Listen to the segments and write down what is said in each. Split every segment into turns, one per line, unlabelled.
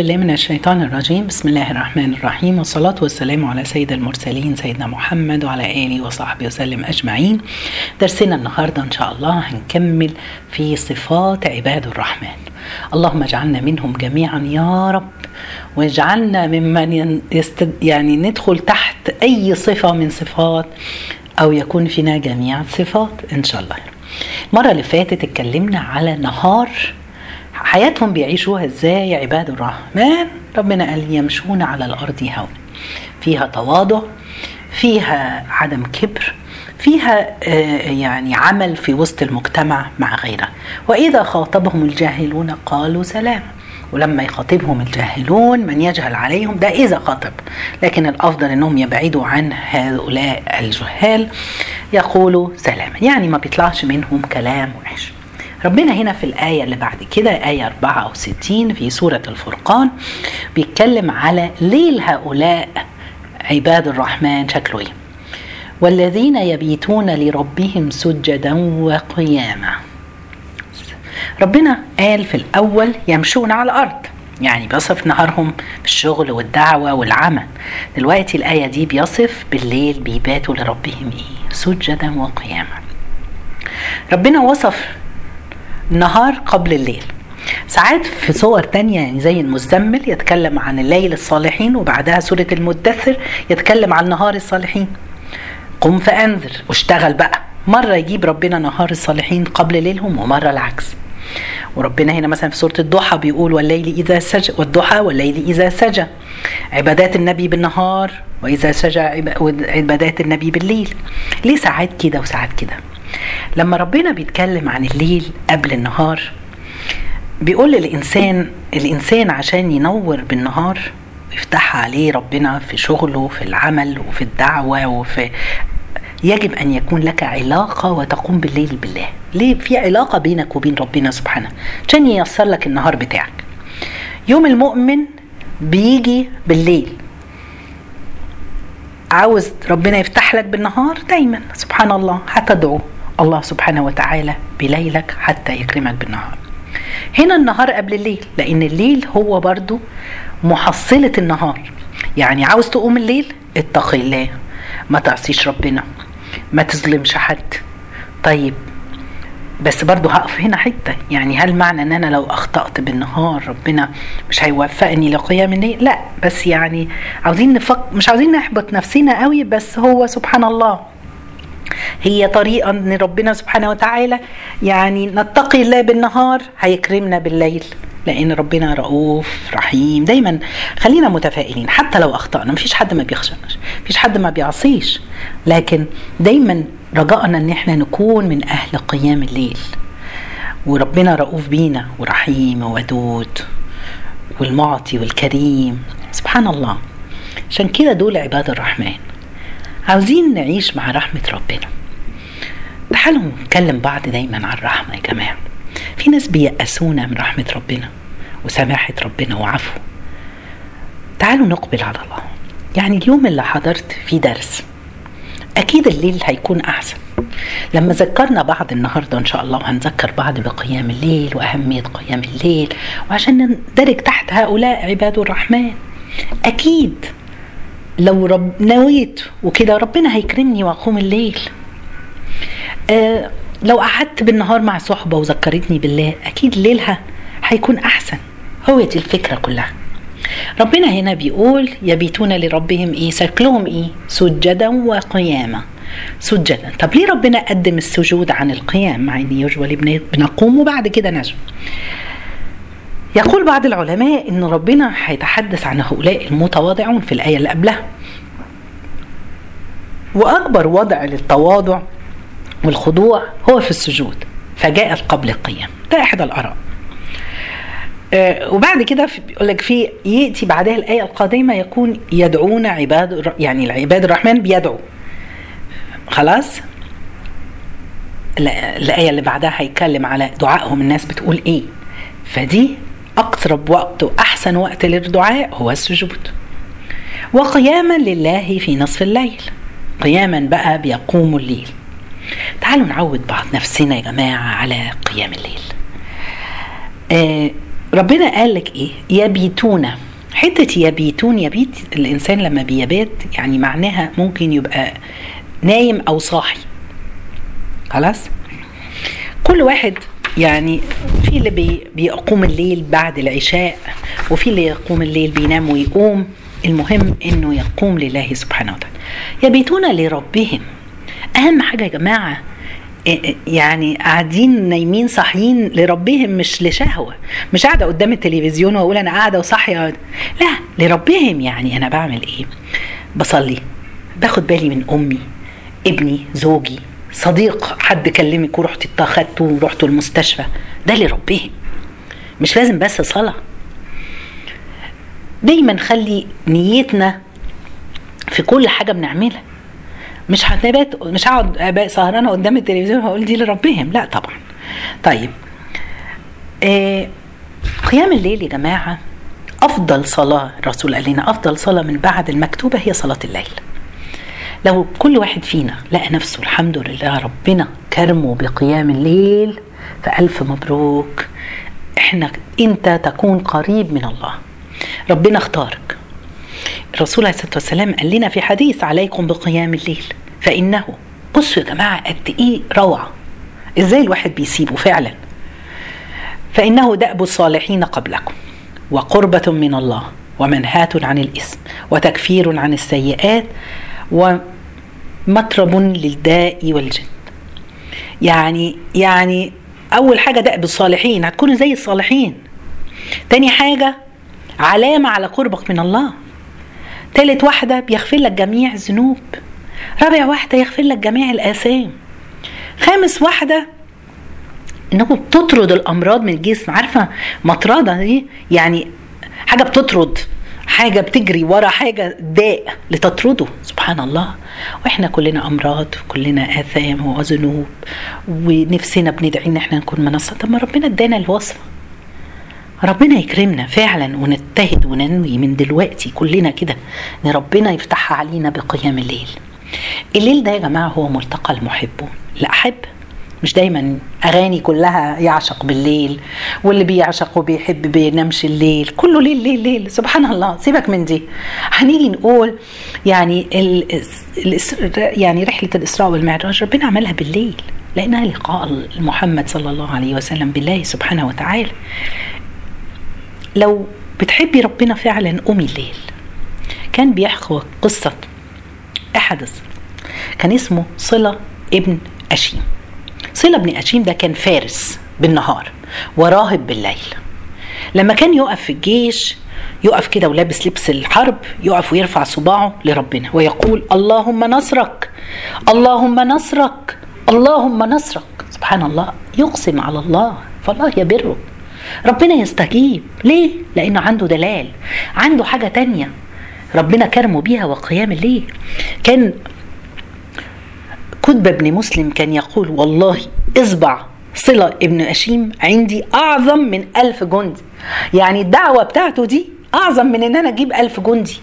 بالله من الشيطان الرجيم. بسم الله الرحمن الرحيم. والصلاة والسلام على سيد المرسلين سيدنا محمد وعلى آله وصحبه وسلم أجمعين. درسنا النهاردة إن شاء الله هنكمل في صفات عباد الرحمن. اللهم اجعلنا منهم جميعا يا رب واجعلنا ممن يستد يعني ندخل تحت أي صفة من صفات أو يكون فينا جميع الصفات إن شاء الله. المرة اللي فاتت اتكلمنا على نهار حياتهم بيعيشوها إزاي عباد الرحمن؟ ربنا قال يمشون على الأرض هون فيها تواضع فيها عدم كبر فيها يعني عمل في وسط المجتمع مع غيره. وإذا خاطبهم الجاهلون قالوا سلام. ولما يخاطبهم الجاهلون من يجهل عليهم ده إذا خاطب. لكن الأفضل إنهم يبعدوا عن هؤلاء الجهال يقولوا سلاما يعني ما بيطلعش منهم كلام وحش. ربنا هنا في الآية اللي بعد كده آية 64 في سورة الفرقان بيتكلم على ليل هؤلاء عباد الرحمن شكله إيه؟ والذين يبيتون لربهم سجدا وقياما. ربنا قال في الأول يمشون على الأرض يعني بيصف نهارهم بالشغل والدعوة والعمل. دلوقتي الآية دي بيصف بالليل بيباتوا لربهم إيه؟ سجدا وقياما. ربنا وصف النهار قبل الليل. ساعات في صور تانية يعني زي المزمل يتكلم عن الليل الصالحين وبعدها سورة المدثر يتكلم عن نهار الصالحين. قم فأنذر واشتغل بقى. مرة يجيب ربنا نهار الصالحين قبل ليلهم ومرة العكس. وربنا هنا مثلا في سورة الضحى بيقول والليل إذا سجى والضحى والليل إذا سجى. عبادات النبي بالنهار وإذا سجى عبادات النبي بالليل. ليه ساعات كده وساعات كده؟ لما ربنا بيتكلم عن الليل قبل النهار بيقول للإنسان الإنسان عشان ينور بالنهار يفتح عليه ربنا في شغله في العمل وفي الدعوة وفي يجب أن يكون لك علاقة وتقوم بالليل بالله. ليه؟ في علاقة بينك وبين ربنا سبحانه عشان ييسر لك النهار بتاعك. يوم المؤمن بيجي بالليل. عاوز ربنا يفتح لك بالنهار؟ دايما. سبحان الله هتدعو الله سبحانه وتعالى بليلك حتى يكرمك بالنهار. هنا النهار قبل الليل لأن الليل هو برضو محصلة النهار. يعني عاوز تقوم الليل؟ اتقي الله. ما تعصيش ربنا. ما تظلمش حد. طيب بس برضه هقف هنا حتة. يعني هل معنى إن أنا لو أخطأت بالنهار ربنا مش هيوفقني لقيام الليل؟ لا بس يعني عاوزين نفك مش عاوزين نحبط نفسنا قوي بس هو سبحان الله. هي طريقة ان ربنا سبحانه وتعالى. يعني نتقي الله بالنهار هيكرمنا بالليل. لأن ربنا رؤوف رحيم. دايما خلينا متفائلين حتى لو أخطأنا. مفيش حد ما بيخشاش مفيش حد ما بيعصيش. لكن دايما رجائنا إن إحنا نكون من أهل قيام الليل. وربنا رؤوف بينا ورحيم وودود والمعطي والكريم. سبحان الله. عشان كده دول عباد الرحمن. عاوزين نعيش مع رحمة ربنا. تعالوا نتكلم بعض دايما عن الرحمة يا جماعة. في ناس بيأسونا من رحمة ربنا وسماحة ربنا وعفو. تعالوا نقبل على الله. يعني اليوم اللي حضرت فيه درس أكيد الليل هيكون أحسن. لما ذكرنا بعض النهاردة إن شاء الله وهنذكر بعض بقيام الليل وأهمية قيام الليل وعشان ندرج تحت هؤلاء عباد الرحمن. أكيد لو رب نويت وكده ربنا هيكرمني وأقوم الليل. آه لو قعدت بالنهار مع صحبة وذكرتني بالله أكيد ليلها هيكون أحسن. هو دي الفكرة كلها. ربنا هنا بيقول يبيتون لربهم إيه؟ شكلهم إيه؟ سجدا وقياما. سجدا. طب ليه ربنا قدم السجود عن القيام؟ مع إن يجوى بنقوم وبعد كده نجم يقول بعض العلماء إن ربنا هيتحدث عن هؤلاء المتواضعون في الآية اللي قبلها. وأكبر وضع للتواضع والخضوع هو في السجود فجاءت قبل القيام. ده إحدى الآراء. آه وبعد كده بيقول لك في يأتي بعدها الآية القادمة يكون يدعون عباد يعني العباد الرحمن بيدعوا خلاص؟ الآية اللي بعدها هيتكلم على دعائهم. الناس بتقول إيه؟ فدي أقرب وقت وأحسن وقت للدعاء هو السجود. وقياما لله في نصف الليل. قياما بقى بيقوم الليل. تعالوا نعود بعض نفسنا يا جماعة على قيام الليل. آه ربنا قال لك إيه؟ يبيتون. حتة يبيتون يبيت الإنسان لما بيبات يعني معناها ممكن يبقى نايم أو صاحي. خلاص؟ كل واحد يعني في اللي بي بيقوم الليل بعد العشاء وفي اللي يقوم الليل بينام ويقوم المهم إنه يقوم لله سبحانه وتعالى. يبيتون لربهم. أهم حاجة يا جماعة يعني قاعدين نايمين صاحيين لربهم مش لشهوة. مش قاعدة قدام التلفزيون وأقول أنا قاعدة وصاحية. لا لربهم يعني أنا بعمل إيه؟ بصلي باخد بالي من أمي ابني زوجي صديق حد كلمك ورحت اتخذته ورحت المستشفى. ده لربهم. مش لازم بس صلاة. دايما خلي نيتنا في كل حاجة بنعملها. مش هتبات مش هقعد سهرانة قدام التلفزيون وهقول دي لربهم. لا طبعا. طيب. آه قيام الليل يا جماعة أفضل صلاة الرسول قال لنا أفضل صلاة من بعد المكتوبة هي صلاة الليل. لو كل واحد فينا لقى نفسه الحمد لله ربنا كرمه بقيام الليل فألف مبروك. إحنا أنت تكون قريب من الله. ربنا اختارك. الرسول عليه الصلاة والسلام قال لنا في حديث عليكم بقيام الليل فإنه بصوا يا جماعة قد إيه روعة. إزاي الواحد بيسيبه فعلا؟ فإنه دأب الصالحين قبلكم وقربة من الله ومنهاة عن الإثم وتكفير عن السيئات ومطرب للداء والجن. يعني يعني أول حاجة دأب الصالحين هتكونوا زي الصالحين. تاني حاجة علامة على قربك من الله. تالت واحدة بيغفر لك جميع الذنوب. رابع واحدة يغفر لك جميع الآثام. خامس واحدة انه بتطرد الأمراض من الجسم. عارفة مطردة دي؟ يعني حاجة بتطرد. حاجة بتجري ورا حاجة داء لتطرده. سبحان الله وإحنا كلنا أمراض كلنا آثام وذنوب ونفسنا بندعي إن إحنا نكون منصة. طب ما ربنا إدانا الوصفة. ربنا يكرمنا فعلا ونجتهد وننوي من دلوقتي كلنا كده. إن ربنا يفتحها علينا بقيام الليل. الليل ده يا جماعة هو ملتقى المحبون. الأحب مش دايما أغاني كلها يعشق بالليل واللي بيعشق وبيحب بينامش الليل كله ليل ليل ليل. سبحان الله سيبك من دي. هنيجي نقول يعني ال يعني رحلة الإسراء والمعراج ربنا عملها بالليل لأنها لقاء محمد صلى الله عليه وسلم بالله سبحانه وتعالى. لو بتحبي ربنا فعلا قومي الليل. كان بيحكوا قصة أحد كان اسمه صلة ابن أشيم. صلة ابن أشيم ده كان فارس بالنهار وراهب بالليل. لما كان يقف في الجيش يقف كده ولابس لبس الحرب يقف ويرفع صباعه لربنا ويقول اللهم نصرك اللهم نصرك اللهم نصرك. سبحان الله يقسم على الله فالله يبره. ربنا يستجيب. ليه؟ لأنه عنده دلال عنده حاجة تانية ربنا كرمه بيها وقيام الليل كان كتب ابن مسلم كان يقول والله اصبع صلة ابن أشيم عندي أعظم من ألف جندي. يعني الدعوة بتاعته دي أعظم من إن أنا أجيب ألف جندي.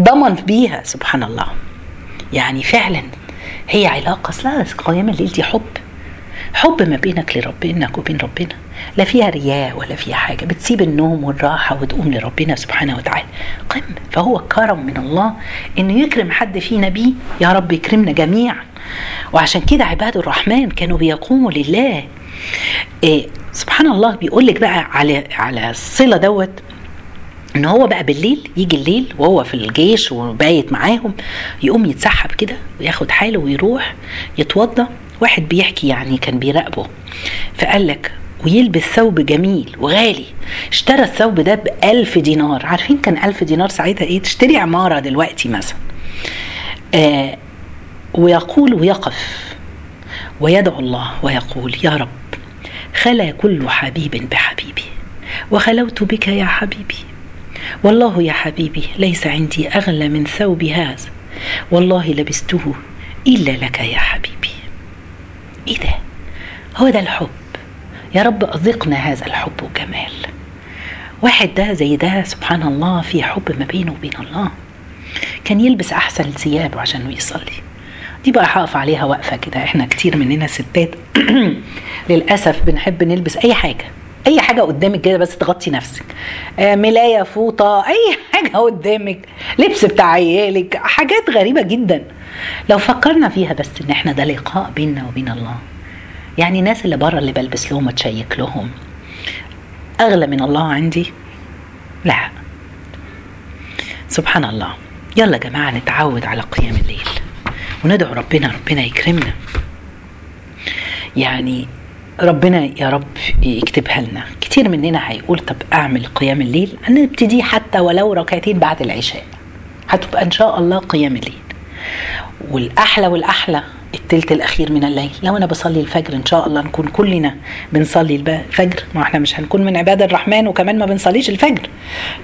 ضمن بيها سبحان الله. يعني فعلا هي علاقة أصلا قيام الليل دي حب. حب ما بينك لربنا وبين ربنا. لا فيها رياء ولا فيها حاجة. بتسيب النوم والراحة وتقوم لربنا سبحانه وتعالى. قم. فهو كرم من الله إنه يكرم حد فينا بيه يا رب يكرمنا جميعا. وعشان كده عباد الرحمن كانوا بيقوموا لله. إيه سبحان الله بيقول لك بقى على على الصلة دوت ان هو بقى بالليل يجي الليل وهو في الجيش وبايت معاهم يقوم يتسحب كده وياخد حاله ويروح يتوضى. واحد بيحكي يعني كان بيراقبه فقال لك ويلبس ثوب جميل وغالي اشترى الثوب ده بألف دينار. عارفين كان ألف دينار ساعتها إيه؟ تشتري عمارة دلوقتي مثلا. آه ويقول ويقف ويدعو الله ويقول يا رب خلا كل حبيب بحبيبي وخلوت بك يا حبيبي. والله يا حبيبي ليس عندي أغلى من ثوب هذا والله لبسته إلا لك يا حبيبي. إيه ده؟ هو ده الحب. يا رب أذقنا هذا الحب وجمال واحد ده زي ده سبحان الله في حب ما بينه وبين الله. كان يلبس أحسن ثيابه عشان يصلي. دي بقى هقف عليها وقفة كده. إحنا كتير مننا ستات. للأسف بنحب نلبس أي حاجة. أي حاجة قدامك كده بس تغطي نفسك. آه، ملاية فوطة أي حاجة قدامك. لبس بتاع عيالك. حاجات غريبة جدا. لو فكرنا فيها بس إن إحنا ده لقاء بيننا وبين الله. يعني الناس اللي بره اللي بلبس لهم وتشيك لهم. أغلى من الله عندي؟ لا. سبحان الله. يلا يا جماعة نتعود على قيام الليل. وندعو ربنا ربنا يكرمنا. يعني ربنا يا رب يكتبها لنا. كتير مننا هيقول طب أعمل قيام الليل؟ هنبتدي حتى ولو ركعتين بعد العشاء. هتبقى إن شاء الله قيام الليل. والأحلى والأحلى التلت الأخير من الليل. لو أنا بصلي الفجر إن شاء الله نكون كلنا بنصلي الفجر. ما إحنا مش هنكون من عباد الرحمن وكمان ما بنصليش الفجر.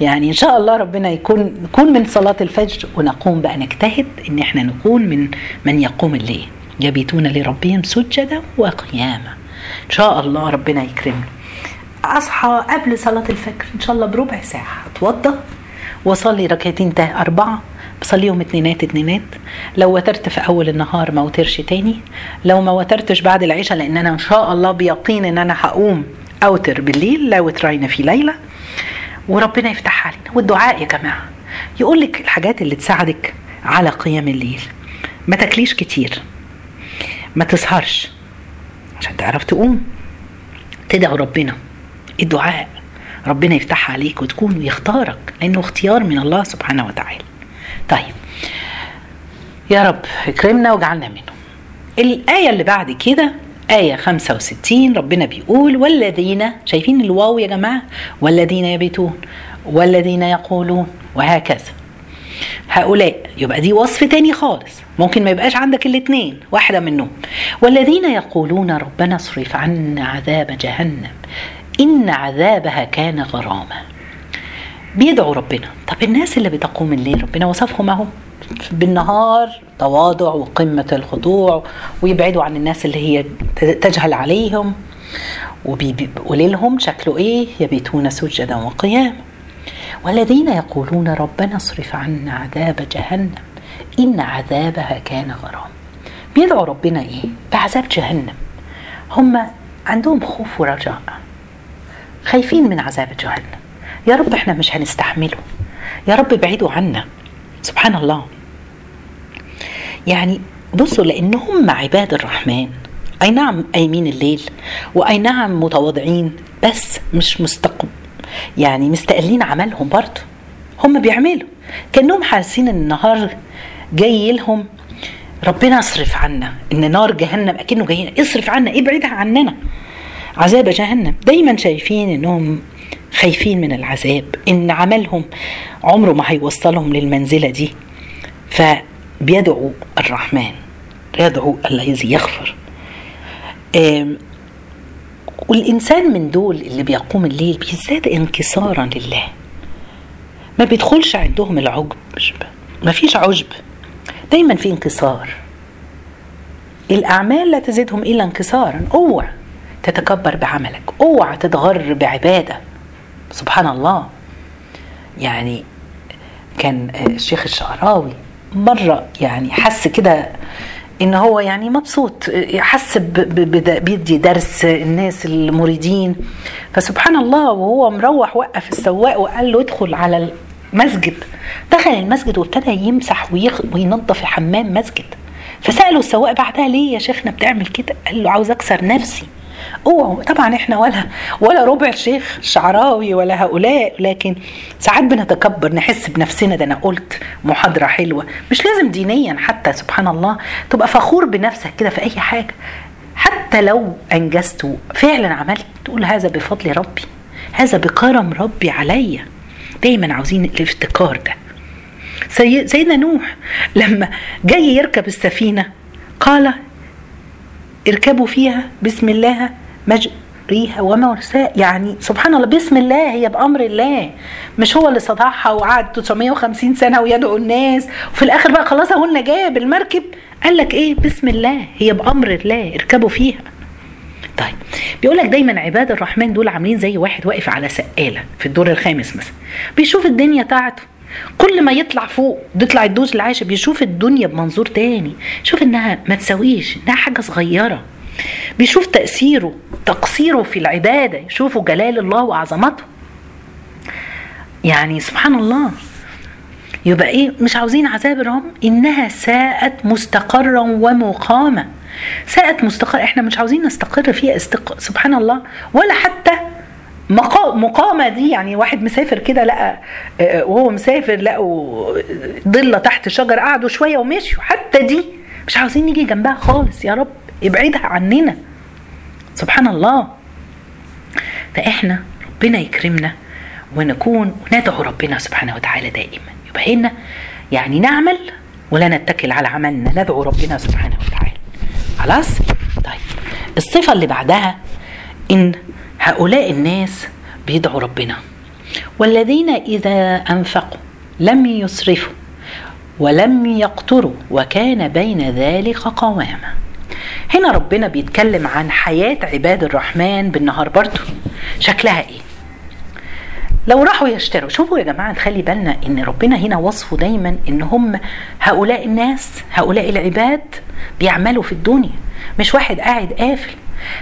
يعني إن شاء الله ربنا يكون نكون من صلاة الفجر ونقوم بقى نجتهد إن إحنا نكون من من يقوم الليل. يبيتون لربهم سجدا وقياما. إن شاء الله ربنا يكرمنا. أصحى قبل صلاة الفجر إن شاء الله بربع ساعة. أتوضى وأصلي ركعتين أربعة. بصليهم اتنينات اتنينات لو وترت في أول النهار ما وترش تاني. لو ما وترتش بعد العشاء لأن أنا إن شاء الله بيقين إن أنا هقوم أوتر بالليل. لا وترين في ليلة. وربنا يفتح علينا والدعاء يا جماعة. يقول لك الحاجات اللي تساعدك على قيام الليل. ما تاكليش كتير. ما تسهرش. عشان تعرف تقوم. تدعو ربنا. الدعاء. ربنا يفتح عليك وتكون ويختارك. لأنه اختيار من الله سبحانه وتعالى. طيب. يا رب اكرمنا واجعلنا منه الآية اللي بعد كده آية 65 ربنا بيقول والذين شايفين الواو يا جماعة؟ والذين يبيتون والذين يقولون وهكذا. هؤلاء يبقى دي وصف تاني خالص. ممكن ما يبقاش عندك الاتنين واحدة منهم. والذين يقولون ربنا اصرف عنا عذاب جهنم إن عذابها كان غراما. بيدعوا ربنا. طب الناس اللي بتقوم الليل ربنا وصفهم أهو. بالنهار تواضع وقمة الخضوع ويبعدوا عن الناس اللي هي تجهل عليهم. وليلهم شكله إيه؟ يبيتون سجدا وقياما. والذين يقولون ربنا اصرف عنا عذاب جهنم إن عذابها كان غرام بيدعوا ربنا إيه؟ بعذاب جهنم. هم عندهم خوف ورجاء. خايفين من عذاب جهنم. يا رب إحنا مش هنستحمله. يا رب ابعدوا عنا. سبحان الله يعني بصوا لأن هم عباد الرحمن. أي نعم قايمين الليل وأي نعم متواضعين بس مش مستقب. يعني مستقلين عملهم برضه. هم بيعملوا. كأنهم حاسين إن النهار جاي لهم. ربنا اصرف عنا. إن نار جهنم أكنه جايين. اصرف عنا ابعدها عننا. عذاب جهنم. دايما شايفين إنهم خايفين من العذاب إن عملهم عمره ما هيوصلهم للمنزلة دي. فبيدعوا الرحمن يدعو الذي يغفر. والإنسان من دول اللي بيقوم الليل بيزداد انكسارا لله. ما بيدخلش عندهم العجب ما فيش عجب. دايما في انكسار. الأعمال لا تزيدهم إلا انكسارا. اوعى تتكبر بعملك اوعى تتغر بعبادة. سبحان الله. يعني كان الشيخ الشعراوي مرة يعني حس كده إن هو يعني مبسوط حس بيدي درس الناس المريدين. فسبحان الله وهو مروح وقف السواق وقال له ادخل على المسجد. دخل المسجد وابتدى يمسح وينظف حمام مسجد. فسأله السواق بعدها ليه يا شيخنا بتعمل كده؟ قال له عاوز أكسر نفسي. اوعوا طبعا إحنا ولا ولا ربع الشيخ الشعراوي ولا هؤلاء لكن ساعات بنتكبر نحس بنفسنا ده أنا قلت محاضرة حلوة. مش لازم دينيا حتى سبحان الله. تبقى فخور بنفسك كده في أي حاجة. حتى لو أنجزت فعلا عملت تقول هذا بفضل ربي هذا بكرم ربي عليا. دايما عاوزين الافتكار ده. سيدنا نوح لما جاي يركب السفينة قال اركبوا فيها بسم الله مجريها ومرساها يعني سبحان الله بسم الله هي بأمر الله. مش هو اللي صدعها وقعد 950 سنة ويدعو الناس وفي الآخر بقى خلاص أهو النجاة بالمركب. قال لك إيه؟ بسم الله هي بأمر الله اركبوا فيها. طيب بيقول لك دايما عباد الرحمن دول عاملين زي واحد واقف على سقالة في الدور الخامس مثلا بيشوف الدنيا بتاعته. كل ما يطلع فوق يطلع الدوز العاشر بيشوف الدنيا بمنظور تاني شوف إنها ما تساويش إنها حاجة صغيرة. بيشوف تأثيره تقصيره في العبادة يشوفوا جلال الله وعظمته. يعني سبحان الله. يبقى إيه؟ مش عاوزين عذاب الرب؟ إنها ساءت مستقرا ومقامه ساءت مستقر إحنا مش عاوزين نستقر فيها استق... سبحان الله. ولا حتى مقامة دي يعني واحد مسافر كده لقى وهو مسافر لقوا ضلة تحت شجر قعدوا شوية ومشوا حتى دي مش عاوزين نيجي جنبها خالص يا رب ابعدها عننا. سبحان الله. فإحنا ربنا يكرمنا ونكون ندعو ربنا سبحانه وتعالى دائما. يبقى هنا يعني نعمل ولا نتكل على عملنا ندعو ربنا سبحانه وتعالى. خلاص؟ طيب. الصفة اللي بعدها إن هؤلاء الناس بيدعوا ربنا. والذين إذا أنفقوا لم يسرفوا ولم يقتروا وكان بين ذلك قواما. هنا ربنا بيتكلم عن حياة عباد الرحمن بالنهار برضه شكلها إيه؟ لو راحوا يشتروا شوفوا يا جماعة خلي بالنا إن ربنا هنا وصفه دايما إن هم هؤلاء الناس هؤلاء العباد بيعملوا في الدنيا. مش واحد قاعد قافل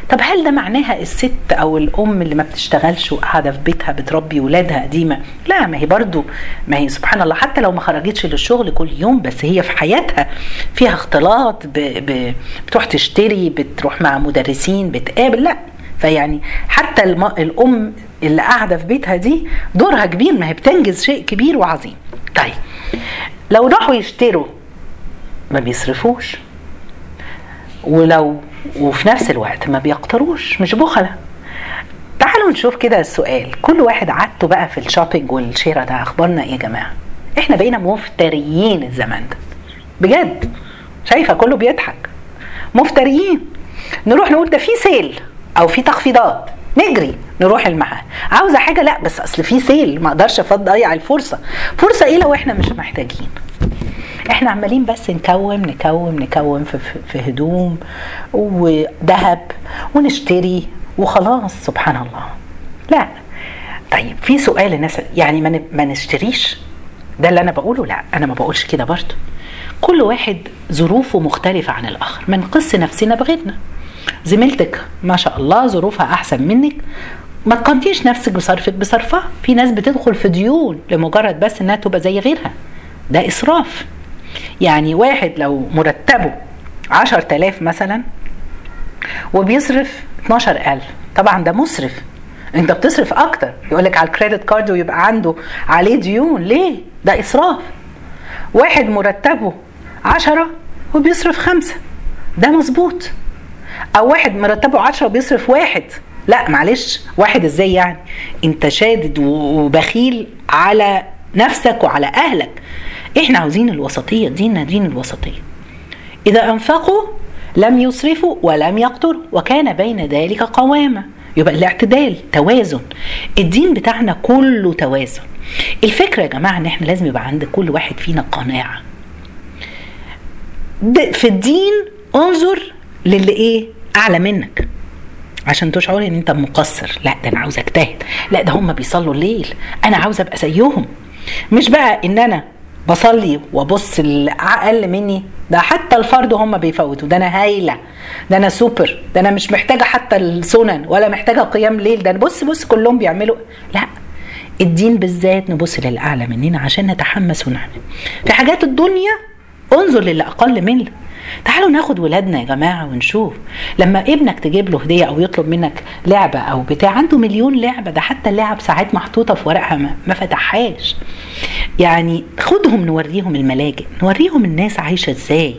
طب هل ده معناها الست أو الأم اللي ما بتشتغلش وقاعدة في بيتها بتربي ولادها قديمة؟ لا ما هي برضو ما هي سبحان الله حتى لو ما خرجتش للشغل كل يوم بس هي في حياتها فيها اختلاط ب... ب... بتروح تشتري بتروح مع مدرسين بتقابل لا. فيعني حتى الم... الأم اللي قاعدة في بيتها دي دورها كبير ما هي بتنجز شيء كبير وعظيم. طيب لو راحوا يشتروا ما بيصرفوش. ولو وفي نفس الوقت ما بيقتروش مش بخلة. تعالوا نشوف كده السؤال. كل واحد عادته بقى في ال shopping والشراء ده أخبارنا إيه يا جماعة؟ إحنا بقينا مفتريين الزمان ده. بجد. شايفة كله بيضحك. مفتريين. نروح نقول ده في sale أو في تخفيضات. نجري. نروح المحل. عاوزة حاجة؟ لا بس أصل في سيل. ما أقدرش اضيع الفرصة. فرصة إيه لو إحنا مش محتاجين؟ إحنا عمالين بس نكوم نكوم نكوم في, في هدوم وذهب ونشتري وخلاص سبحان الله. لا. طيب في سؤال الناس يعني ما نشتريش؟ ده اللي أنا بقوله؟ لا أنا ما بقولش كده برضه. كل واحد ظروفه مختلفة عن الآخر. ما نقص نفسنا بغيرنا. زميلتك ما شاء الله ظروفها أحسن منك. ما تقنطيش نفسك بصرفك بصرفها. في ناس بتدخل في ديون لمجرد بس إنها تبقى زي غيرها. ده إسراف. يعني واحد لو مرتبه عشر تلاف مثلا وبيصرف 12000 طبعا ده مسرف أنت بتصرف أكتر. يقول لك على الكريدت كارد ويبقى عنده عليه ديون. ليه؟ ده اسراف واحد مرتبه عشرة وبيصرف خمسة. ده مظبوط. أو واحد مرتبه عشرة وبيصرف واحد. لا معلش. واحد إزاي يعني؟ أنت شادد وبخيل على نفسك وعلى أهلك. إحنا عاوزين الوسطية ديننا دين الوسطية. إذا أنفقوا لم يسرفوا ولم يقتروا وكان بين ذلك قوامة. يبقى الاعتدال توازن. الدين بتاعنا كله توازن. الفكرة يا جماعة إن إحنا لازم يبقى عند كل واحد فينا قناعة. في الدين انظر للي إيه؟ أعلى منك. عشان تشعر إن أنت مقصر. لا ده أنا عاوز أجتهد. لا ده هم بيصلوا الليل. أنا عاوز أبقى زيهم. مش بقى إن أنا بصلي وابص أقل مني. ده حتى الفرد هم بيفوتوا. ده أنا هايلة. ده أنا سوبر. ده أنا مش محتاجة حتى السنن ولا محتاجة قيام ليل. ده بص بص كلهم بيعملوا. لا. الدين بالذات نبص للأعلى مننا عشان نتحمس ونعمل. في حاجات الدنيا انظر للي أقل منك تعالوا ناخد ولادنا يا جماعة ونشوف. لما ابنك تجيب له هدية أو يطلب منك لعبة أو بتاع عنده مليون لعبة ده حتى اللعب ساعات محطوطة في ورقها ما, فتحهاش. يعني خدهم نوريهم الملاجئ نوريهم الناس عايشة إزاي.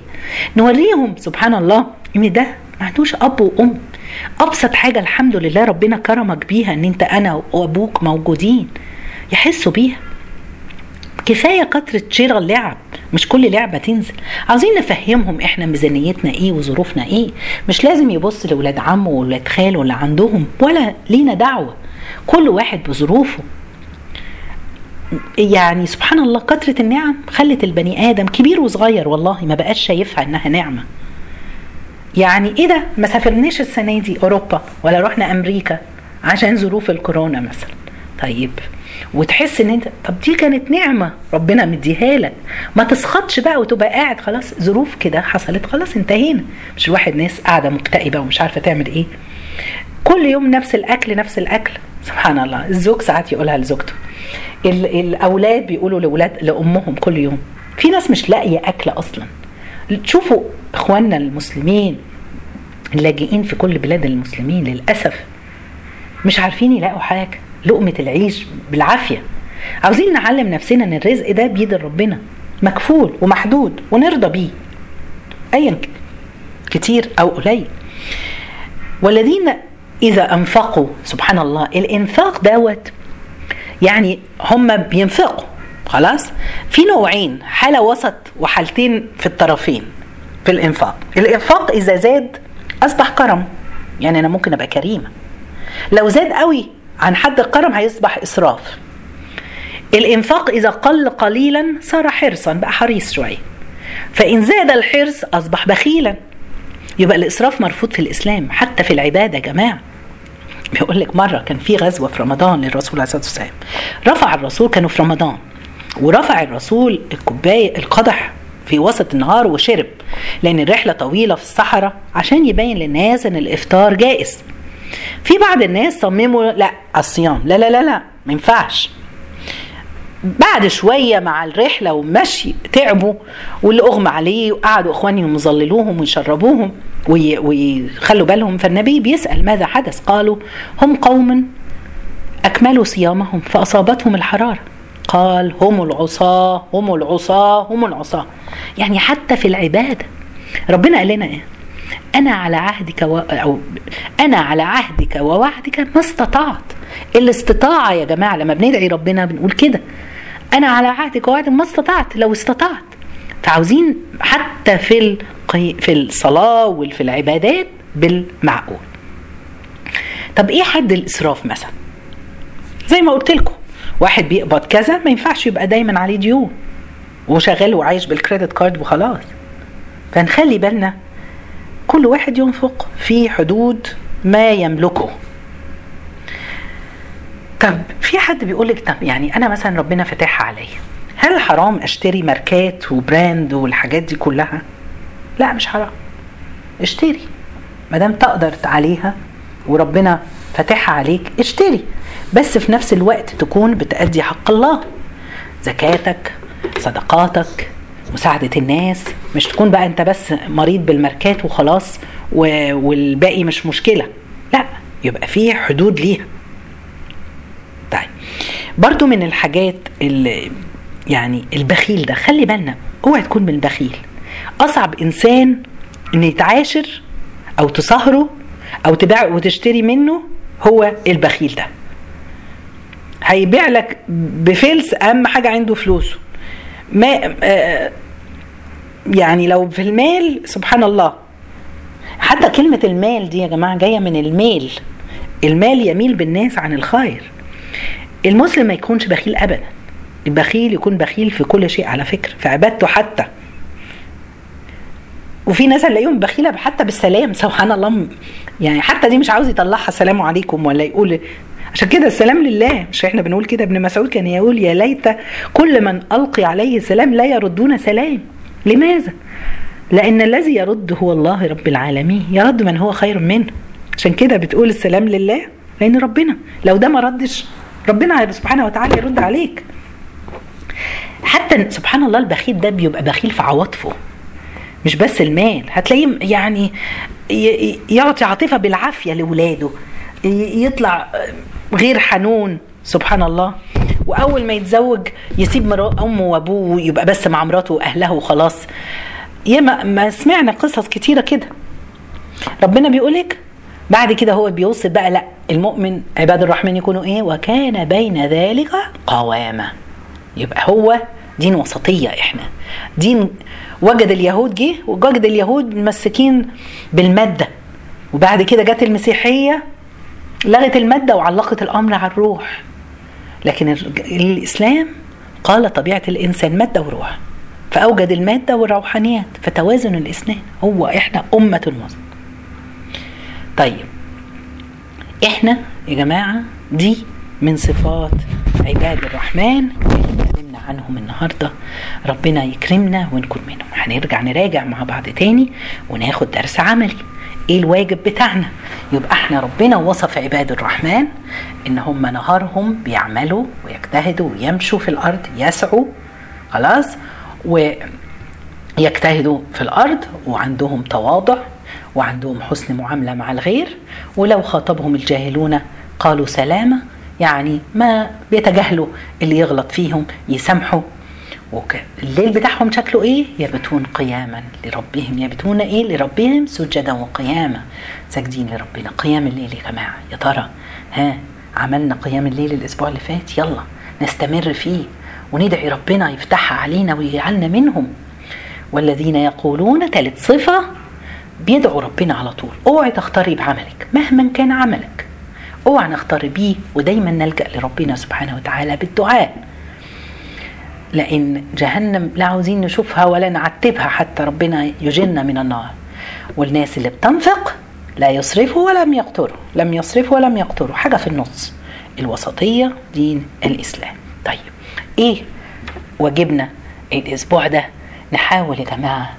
نوريهم سبحان الله إن ده ما عندوش أب وأم. أبسط حاجة الحمد لله ربنا كرمك بيها إن أنت أنا وأبوك موجودين. يحسوا بيها. كفاية كتره شراء اللعب. مش كل لعبة تنزل. عاوزين نفهمهم إحنا ميزانيتنا إيه وظروفنا إيه. مش لازم يبص لاولاد عمه واولاد خاله اللي عندهم ولا لينا دعوة. كل واحد بظروفه. يعني سبحان الله كثرة النعم خلت البني آدم كبير وصغير والله ما بقاش شايفها إنها نعمة. يعني إيه ده؟ ما سافرناش السنة دي أوروبا ولا رحنا أمريكا عشان ظروف الكورونا مثلا. طيب وتحس إن أنت طب دي كانت نعمة ربنا مديها لك. ما تسخطش بقى وتبقى قاعد خلاص ظروف كده حصلت خلاص انتهينا. مش الواحد ناس قاعدة مكتئبة ومش عارفة تعمل إيه. كل يوم نفس الأكل نفس الأكل. سبحان الله. الزوج ساعات يقولها لزوجته. ال- الأولاد بيقولوا لاولاد لأمهم كل يوم. في ناس مش لاقية أكل أصلا. تشوفوا إخواننا المسلمين اللاجئين في كل بلاد المسلمين للأسف. مش عارفين يلاقوا حاجة. لقمة العيش بالعافية. عاوزين نعلم نفسنا إن الرزق ده بيد ربنا مكفول ومحدود ونرضى بيه. ايا كتير أو قليل. والذين إذا أنفقوا سبحان الله الإنفاق دوت يعني هم بينفقوا خلاص؟ في نوعين حالة وسط وحالتين في الطرفين في الإنفاق. الإنفاق إذا زاد أصبح كرم. يعني أنا ممكن أبقى كريمة. لو زاد قوي عن حد الكرم هيصبح إسراف. الإنفاق إذا قل قليلا صار حرصا بقى حريص شوية فإن زاد الحرص أصبح بخيلا. يبقى الإسراف مرفوض في الإسلام حتى في العبادة يا جماعة. بيقول لك مرة كان في غزوة في رمضان للرسول عليه الصلاة والسلام. رفع الرسول كانوا في رمضان. ورفع الرسول الكوباية القدح في وسط النهار وشرب لأن الرحلة طويلة في الصحراء عشان يبين للناس إن الإفطار جائز. في بعض الناس صمموا لا الصيام. لا لا لا لا ما ينفعش. بعد شوية مع الرحلة والمشي تعبوا واللي اغمى عليه وقعدوا اخوانهم يظللوهم ويشربوهم وي- ويخلوا بالهم. فالنبي بيسأل ماذا حدث؟ قالوا هم قوم أكملوا صيامهم فأصابتهم الحرارة. قال هم العصاة هم العصاة هم العصاة. يعني حتى في العبادة ربنا قال لنا إيه؟ أنا على عهدك و... أو أنا على عهدك ووعدك ما استطعت. الاستطاعة يا جماعة لما بندعي ربنا بنقول كده. أنا على عهدك ووعدك ما استطعت لو استطعت. فعاوزين حتى في القي... في الصلاة وفي العبادات بالمعقول. طب إيه حد الإسراف مثلا؟ زي ما قلت لكم واحد بيقبض كذا ما ينفعش يبقى دايما عليه ديون. وشغال وعايش بالكريدت كارد وخلاص. فنخلي بالنا كل واحد ينفق في حدود ما يملكه. طب في حد بيقول لك طب يعني أنا مثلا ربنا فاتحها عليا. هل حرام أشتري ماركات وبراند والحاجات دي كلها؟ لا مش حرام. اشتري. ما دام تقدر عليها وربنا فاتحها عليك اشتري. بس في نفس الوقت تكون بتأدي حق الله. زكاتك صدقاتك مساعدة الناس مش تكون بقى أنت بس مريض بالماركات وخلاص والباقي مش مشكلة. لا يبقى في حدود ليها. طيب برضو من الحاجات اللي يعني البخيل ده خلي بالنا اوعى تكون من البخيل. أصعب إنسان إن يتعاشر أو تصهره أو تبيع وتشتري منه هو البخيل ده. هيبيع لك بفلس أهم حاجة عنده فلوسه. ما آه يعني لو في المال سبحان الله حتى كلمة المال دي يا جماعة جاية من الميل. المال يميل بالناس عن الخير. المسلم ما يكونش بخيل أبدا. البخيل يكون بخيل في كل شيء على فكرة في عبادته حتى. وفي ناس نلاقيهم بخيلة حتى بالسلام سبحان الله. يعني حتى دي مش عاوز يطلعها السلام عليكم ولا يقول عشان كده السلام لله. مش إحنا بنقول كده ابن مسعود كان يقول يا ليت كل من ألقي عليه السلام لا يردون سلام. لماذا؟ لأن الذي يرد هو الله رب العالمين. يرد من هو خير منه. عشان كده بتقول السلام لله لأن ربنا. لو ده ما ردش ربنا سبحانه وتعالى يرد عليك. حتى سبحان الله البخيل ده بيبقى بخيل في عواطفه مش بس المال. هتلاقيه يعني يعطي عاطفة بالعافية لاولاده يطلع غير حنون سبحان الله. وأول ما يتزوج يسيب أمه وأبوه ويبقى بس مع مراته واهله وخلاص. ياما ما سمعنا قصص كتيرة كده. ربنا بيقولك بعد كده هو بيوصف بقى لأ المؤمن عباد الرحمن يكونوا إيه؟ وكان بين ذلك قوامة. يبقى هو دين وسطية إحنا. دين وجد اليهود جه وجد اليهود ممسكين بالمادة. وبعد كده جت المسيحية لغت المادة وعلقت الأمر على الروح. لكن الإسلام قال طبيعة الإنسان مادة وروح فأوجد المادة والروحانيات فتوازن الاثنين هو إحنا أمة وسط طيب إحنا يا جماعة دي من صفات عباد الرحمن اللي اتكلمنا عنهم النهارده. ربنا يكرمنا ونكون منهم. هنرجع نراجع مع بعض تاني وناخد درس عملي. إيه الواجب بتاعنا؟ يبقى إحنا ربنا وصف عباد الرحمن ان هم نهارهم بيعملوا ويجتهدوا ويمشوا في الأرض يسعوا خلاص ويجتهدوا في الأرض وعندهم تواضع وعندهم حسن معاملة مع الغير ولو خاطبهم الجاهلون قالوا سلامة يعني ما بيتجاهلوا اللي يغلط فيهم يسامحوا الليل بتاعهم شكله إيه؟ يبتون قياما لربهم يبتون إيه؟ لربهم سجدا وقياما. ساجدين لربنا. قيام الليل يا جماعة. يا ترى ها عملنا قيام الليل الأسبوع اللي فات؟ يلا نستمر فيه. وندعي ربنا يفتحها علينا ويجعلنا منهم. والذين يقولون ثالث صفة بيدعوا ربنا على طول. أوعي تختاري بعملك مهما كان عملك. اوعى نختار بيه ودايما نلجأ لربنا سبحانه وتعالى بالدعاء. لأن جهنم لا عاوزين نشوفها ولا نعتبها حتى ربنا يجلنا من النار. والناس اللي بتنفق لا يصرفوا ولم يقتروا لم يصرفوا ولم يقتروا. حاجة في النص الوسطية دين الإسلام. طيب إيه واجبنا الأسبوع ده؟ نحاول يا جماعة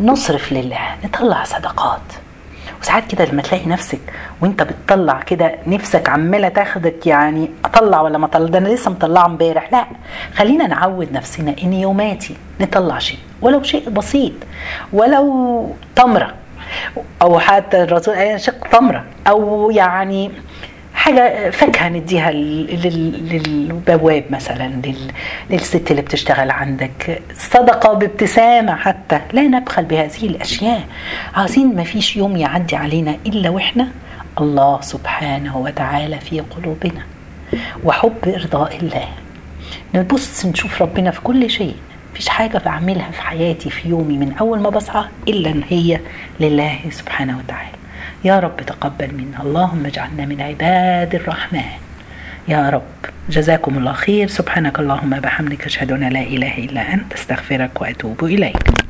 نصرف لله نطلع صدقات. وساعات كده لما تلاقي نفسك وانت بتطلع كده نفسك عمالة تاخدك يعني أطلع ولا ما أطلع؟ ده أنا لسه مطلعه امبارح. لا خلينا نعود نفسنا إن يوماتي نطلع شيء ولو شيء بسيط ولو تمرة أو حتى الرسول قال شق تمرة أو يعني حاجة فاكهة نديها للبواب مثلا للست اللي بتشتغل عندك. صدقة بابتسامة حتى. لا نبخل بهذه الأشياء. عايزين ما فيش يوم يعدي علينا إلا وإحنا. الله سبحانه وتعالى في قلوبنا. وحب إرضاء الله. نبص نشوف ربنا في كل شيء. مفيش حاجة بعملها في حياتي في يومي من أول ما بصحى إلا إن هي لله سبحانه وتعالى. يا رب تقبل منا. اللهم اجعلنا من عباد الرحمن. يا رب جزاكم الله خير. سبحانك اللهم بحمدك أشهد أن لا إله إلا أنت أستغفرك وأتوب إليك.